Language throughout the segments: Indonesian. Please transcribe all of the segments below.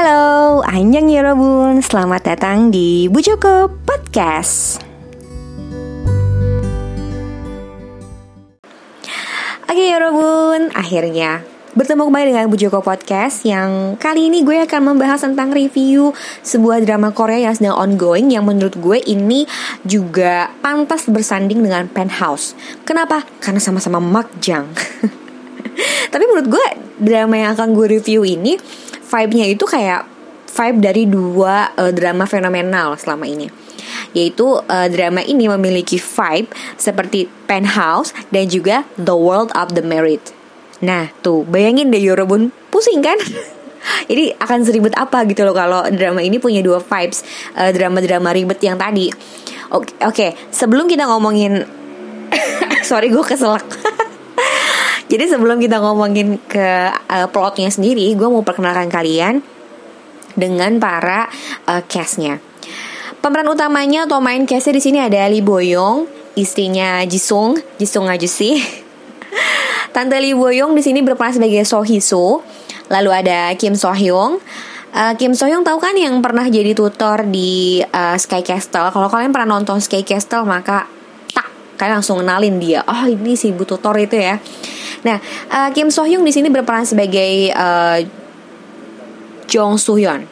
Halo, Anjang Yorobun, selamat datang di Bu Joko Podcast Oke Yorobun, akhirnya Bertemu kembali dengan Bu Joko Podcast yang kali ini gue akan membahas tentang review sebuah drama Korea yang sedang ongoing yang menurut gue ini juga pantas bersanding dengan Penthouse. Kenapa? Karena sama-sama makjang. Tapi menurut gue drama yang akan gue review ini vibe-nya itu kayak vibe dari dua uh, drama fenomenal selama ini yaitu uh, drama ini memiliki vibe seperti Penthouse dan juga The World of the Married. Nah, tuh bayangin deh Yorobun pusing kan? Jadi akan seribet apa gitu loh kalau drama ini punya dua vibes uh, drama-drama ribet yang tadi. Oke, okay, okay. sebelum kita ngomongin sorry gue keselak. Jadi sebelum kita ngomongin ke uh, plotnya sendiri, gue mau perkenalkan kalian dengan para uh, castnya. Pemeran utamanya atau main castnya di sini ada Lee Boyong, istrinya Jisung, Jisung aja sih. Tante Lee Boyong di sini berperan sebagai So Hiso. Lalu ada Kim So Hyung. Uh, Kim So Hyung tahu kan yang pernah jadi tutor di uh, Sky Castle. Kalau kalian pernah nonton Sky Castle maka tak kalian langsung kenalin dia. Oh ini si bu tutor itu ya. Nah, uh, Kim So Hyun di sini berperan sebagai uh, Jong Soo Hyun.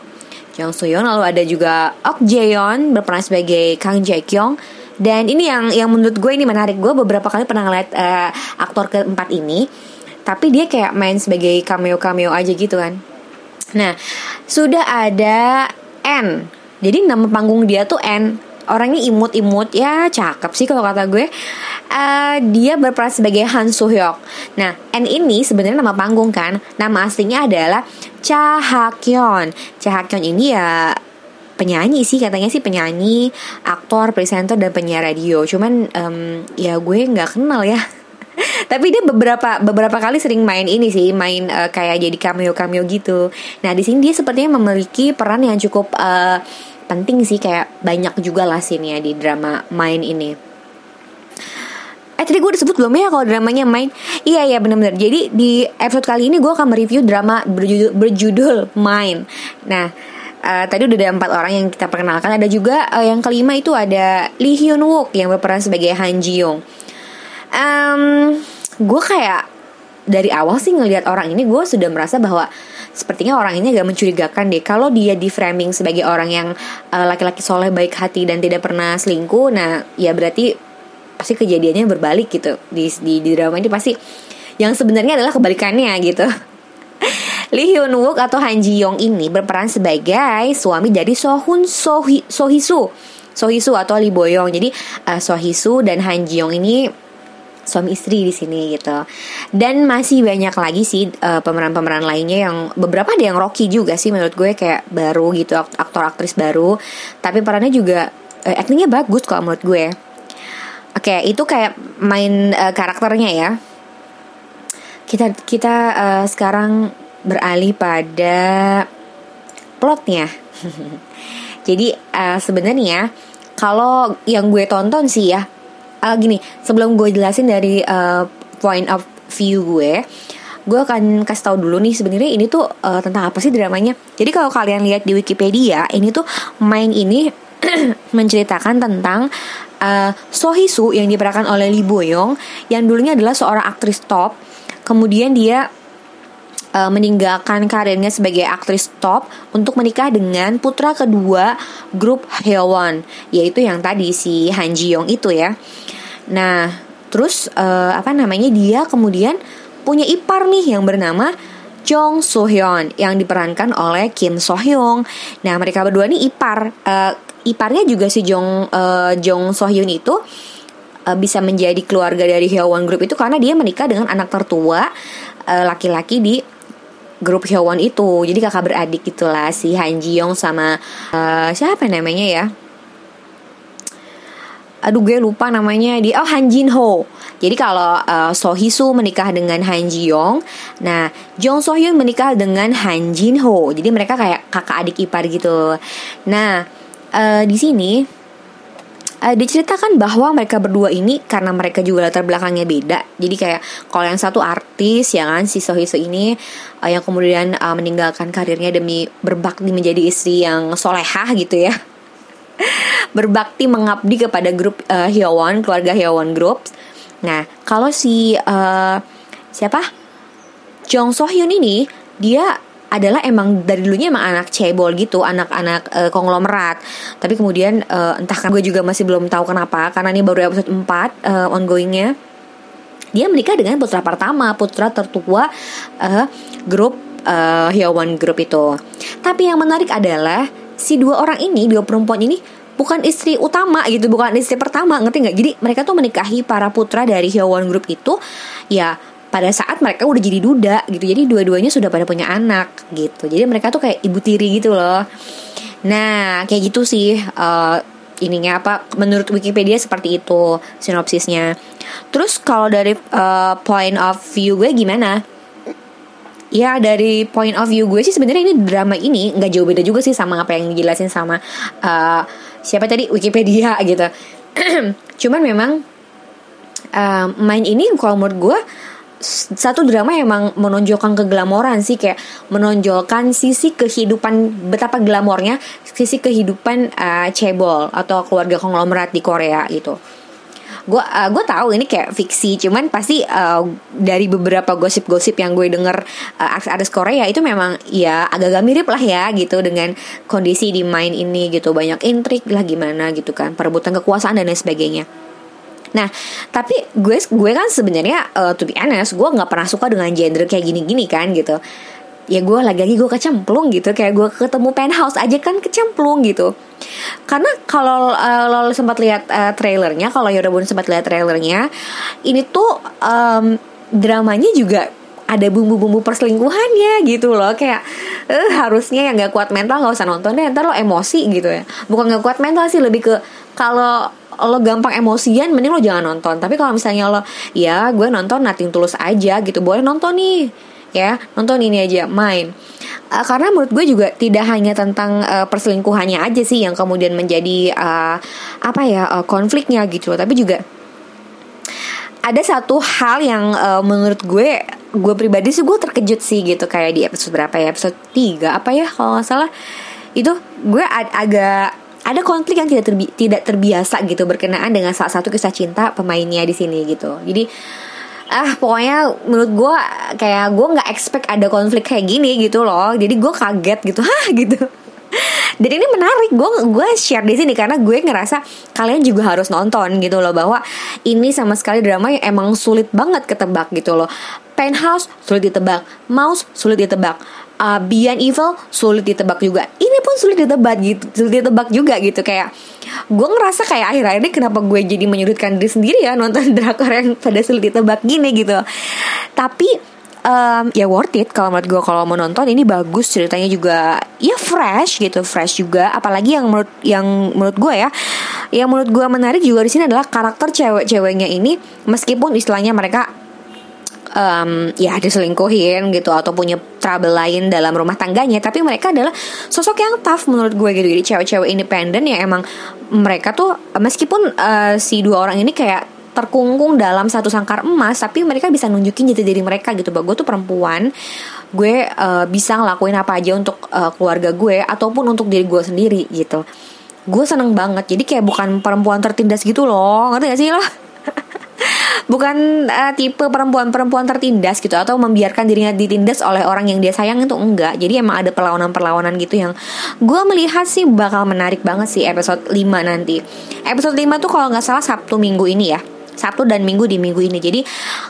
Jong Soo Hyun lalu ada juga Ok Jae Yeon berperan sebagai Kang Jae Kyung. Dan ini yang yang menurut gue ini menarik. Gue beberapa kali pernah ngeliat uh, aktor keempat ini, tapi dia kayak main sebagai cameo-cameo aja gitu kan. Nah, sudah ada N. Jadi nama panggung dia tuh N orangnya imut-imut ya cakep sih kalau kata gue uh, dia berperan sebagai Han Soo Hyuk nah N ini sebenarnya nama panggung kan nama aslinya adalah Cha Ha Kyon Cha Ha Kyon ini ya penyanyi sih katanya sih penyanyi, aktor, presenter dan penyiar radio. Cuman um, ya gue nggak kenal ya. Tapi dia beberapa beberapa kali sering main ini sih, main uh, kayak jadi cameo cameo gitu. Nah di sini dia sepertinya memiliki peran yang cukup uh, penting sih kayak banyak juga lah sini ya di drama main ini. Eh tadi gue udah sebut belum ya kalau dramanya main? Iya iya bener-bener. Jadi di episode kali ini gue akan mereview drama berjudul, berjudul Main. Nah uh, tadi udah ada empat orang yang kita perkenalkan. Ada juga uh, yang kelima itu ada Lee Hyun Wook Yang berperan sebagai Han Ji Young um, Gue kayak dari awal sih ngelihat orang ini gue sudah merasa bahwa sepertinya orang ini agak mencurigakan deh. Kalau dia di framing sebagai orang yang uh, laki-laki soleh baik hati dan tidak pernah selingkuh nah ya berarti pasti kejadiannya berbalik gitu. Di di, di drama ini pasti yang sebenarnya adalah kebalikannya gitu. Lee Hyun Wook atau Han Ji Young ini berperan sebagai suami dari Sohun Sohi, Sohisu Sohisu atau Lee Boyong jadi uh, Sohisu dan Han Ji Young ini suami istri di sini gitu. Dan masih banyak lagi sih uh, pemeran-pemeran lainnya yang beberapa ada yang Rocky juga sih menurut gue kayak baru gitu aktor aktris baru. Tapi perannya juga uh, actingnya bagus kok menurut gue. Oke, okay, itu kayak main uh, karakternya ya. Kita kita uh, sekarang beralih pada plotnya. Jadi uh, sebenarnya kalau yang gue tonton sih ya uh, gini sebelum gue jelasin dari uh, point of view gue gue akan kasih tahu dulu nih sebenarnya ini tuh uh, tentang apa sih dramanya. Jadi kalau kalian lihat di Wikipedia ini tuh main ini menceritakan tentang uh, Sohisu yang diperankan oleh Lee Boyong yang dulunya adalah seorang aktris top kemudian dia uh, meninggalkan karirnya sebagai aktris top untuk menikah dengan putra kedua grup Hyewon yaitu yang tadi si Han Ji Young itu ya. Nah, terus uh, apa namanya dia kemudian punya ipar nih yang bernama Jong So Hyun yang diperankan oleh Kim So Hyung. Nah, mereka berdua nih ipar. Uh, iparnya juga si Jong uh, Jong So Hyun itu bisa menjadi keluarga dari Hyewon Group itu karena dia menikah dengan anak tertua laki-laki uh, di grup Hyewon itu. Jadi kakak beradik gitulah si Han Ji Young sama uh, siapa namanya ya? Aduh gue lupa namanya di oh Han Jin Ho jadi kalau uh, So Hisu menikah dengan Han Ji Young nah Jong So Hyun menikah dengan Han Jin Ho jadi mereka kayak kakak adik ipar gitu. Nah uh, di sini uh, diceritakan bahwa mereka berdua ini karena mereka juga latar belakangnya beda. Jadi kayak kalau yang satu artis ya kan si Sohiso ini uh, yang kemudian uh, meninggalkan karirnya demi berbakti menjadi istri yang solehah gitu ya. berbakti mengabdi kepada grup uh, Hyowon, keluarga Hyowon Group. Nah, kalau si uh, siapa? Jong So Hyun ini dia adalah emang dari dulunya emang anak cebol gitu, anak-anak uh, konglomerat. Tapi kemudian uh, entah kan gue juga masih belum tahu kenapa karena ini baru episode 4 uh, ongoingnya. Dia menikah dengan putra pertama, putra tertua uh, grup uh, Hyowon Group itu. Tapi yang menarik adalah si dua orang ini, dua perempuan ini bukan istri utama gitu, bukan istri pertama, ngerti nggak? Jadi mereka tuh menikahi para putra dari Hyowon Group itu ya pada saat mereka udah jadi duda gitu. Jadi dua-duanya sudah pada punya anak gitu. Jadi mereka tuh kayak ibu tiri gitu loh. Nah kayak gitu sih uh, ininya apa menurut Wikipedia seperti itu sinopsisnya. Terus kalau dari uh, point of view gue gimana? Ya dari point of view gue sih sebenarnya ini drama ini nggak jauh beda juga sih sama apa yang dijelasin sama uh, siapa tadi? Wikipedia gitu. Cuman memang uh, main ini kalau menurut gue satu drama emang menonjolkan keglamoran sih kayak menonjolkan sisi kehidupan betapa glamornya sisi kehidupan uh, cebol atau keluarga konglomerat di Korea gitu. Gue uh, gue tahu ini kayak fiksi cuman pasti uh, dari beberapa gosip-gosip yang gue denger uh, artis Korea itu memang ya agak-agak mirip lah ya gitu dengan kondisi di main ini gitu. Banyak intrik lah gimana gitu kan perebutan kekuasaan dan lain sebagainya Nah, tapi gue gue kan sebenarnya uh, to be honest, gue nggak pernah suka dengan genre kayak gini-gini kan gitu. Ya gue lagi-lagi gue kecemplung gitu, kayak gue ketemu penthouse aja kan kecemplung gitu. Karena kalau uh, lo sempat lihat uh, trailernya, kalau Yorobun sempat lihat trailernya, ini tuh um, dramanya juga ada bumbu-bumbu perselingkuhannya gitu loh kayak eh, harusnya yang gak kuat mental gak usah nonton deh ntar lo emosi gitu ya bukan gak kuat mental sih lebih ke kalau lo gampang emosian mending lo jangan nonton. Tapi kalau misalnya lo ya gue nonton nating tulus aja gitu boleh nonton nih ya nonton ini aja main. Uh, karena menurut gue juga tidak hanya tentang uh, perselingkuhannya aja sih yang kemudian menjadi uh, apa ya uh, konfliknya gitu. Tapi juga ada satu hal yang uh, menurut gue gue pribadi sih gue terkejut sih gitu kayak di episode berapa ya? Episode 3 apa ya kalau nggak salah? Itu gue ag agak ada konflik yang tidak terbi tidak terbiasa gitu berkenaan dengan salah satu kisah cinta pemainnya di sini gitu. Jadi ah pokoknya menurut gue kayak gue nggak expect ada konflik kayak gini gitu loh. Jadi gue kaget gitu. Hah gitu. Dan ini menarik. Gue gue share di sini karena gue ngerasa kalian juga harus nonton gitu loh bahwa ini sama sekali drama yang emang sulit banget ketebak gitu loh. Penthouse sulit ditebak. Mouse sulit ditebak uh, Beyond Evil sulit ditebak juga. Ini pun sulit ditebak gitu, sulit ditebak juga gitu. Kayak gue ngerasa kayak akhir-akhir ini kenapa gue jadi menyudutkan diri sendiri ya nonton drakor yang pada sulit ditebak gini gitu. Tapi um, ya worth it kalau menurut gue kalau mau nonton. Ini bagus ceritanya juga. Ya fresh gitu fresh juga. Apalagi yang menurut yang menurut gue ya. Yang menurut gue menarik juga di sini adalah karakter cewek-ceweknya ini. Meskipun istilahnya mereka um, ya diselingkuhin gitu atau punya trouble lain dalam rumah tangganya. Tapi mereka adalah sosok yang tough menurut gue gitu. Jadi cewek-cewek independen ya emang mereka tuh meskipun uh, si dua orang ini kayak terkungkung dalam satu sangkar emas tapi mereka bisa nunjukin jati diri mereka gitu. Bahwa gue tuh perempuan gue uh, bisa ngelakuin apa aja untuk uh, keluarga gue ataupun untuk diri gue sendiri gitu. Gue seneng banget. Jadi kayak bukan perempuan tertindas gitu loh. Ngerti gak sih lo bukan uh, tipe perempuan-perempuan tertindas gitu atau membiarkan dirinya ditindas oleh orang yang dia sayang itu enggak. Jadi emang ada perlawanan-perlawanan gitu yang gue melihat sih bakal menarik banget sih episode 5 nanti. Episode 5 tuh kalau nggak salah Sabtu Minggu ini ya. Sabtu dan Minggu di minggu ini. Jadi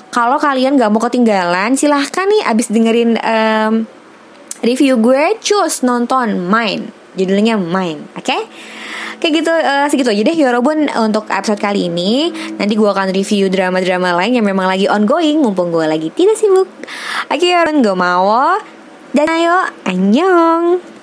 kalau kalian nggak mau ketinggalan, silahkan nih abis dengerin um, review gue, cus nonton Main. Judulnya Main, oke? Okay? Kayak gitu uh, segitu aja deh Yorobun untuk episode kali ini. Nanti gue akan review drama-drama lain yang memang lagi ongoing mumpung gue lagi tidak sibuk. Oke Yorobun gue mau dan ayo annyeong.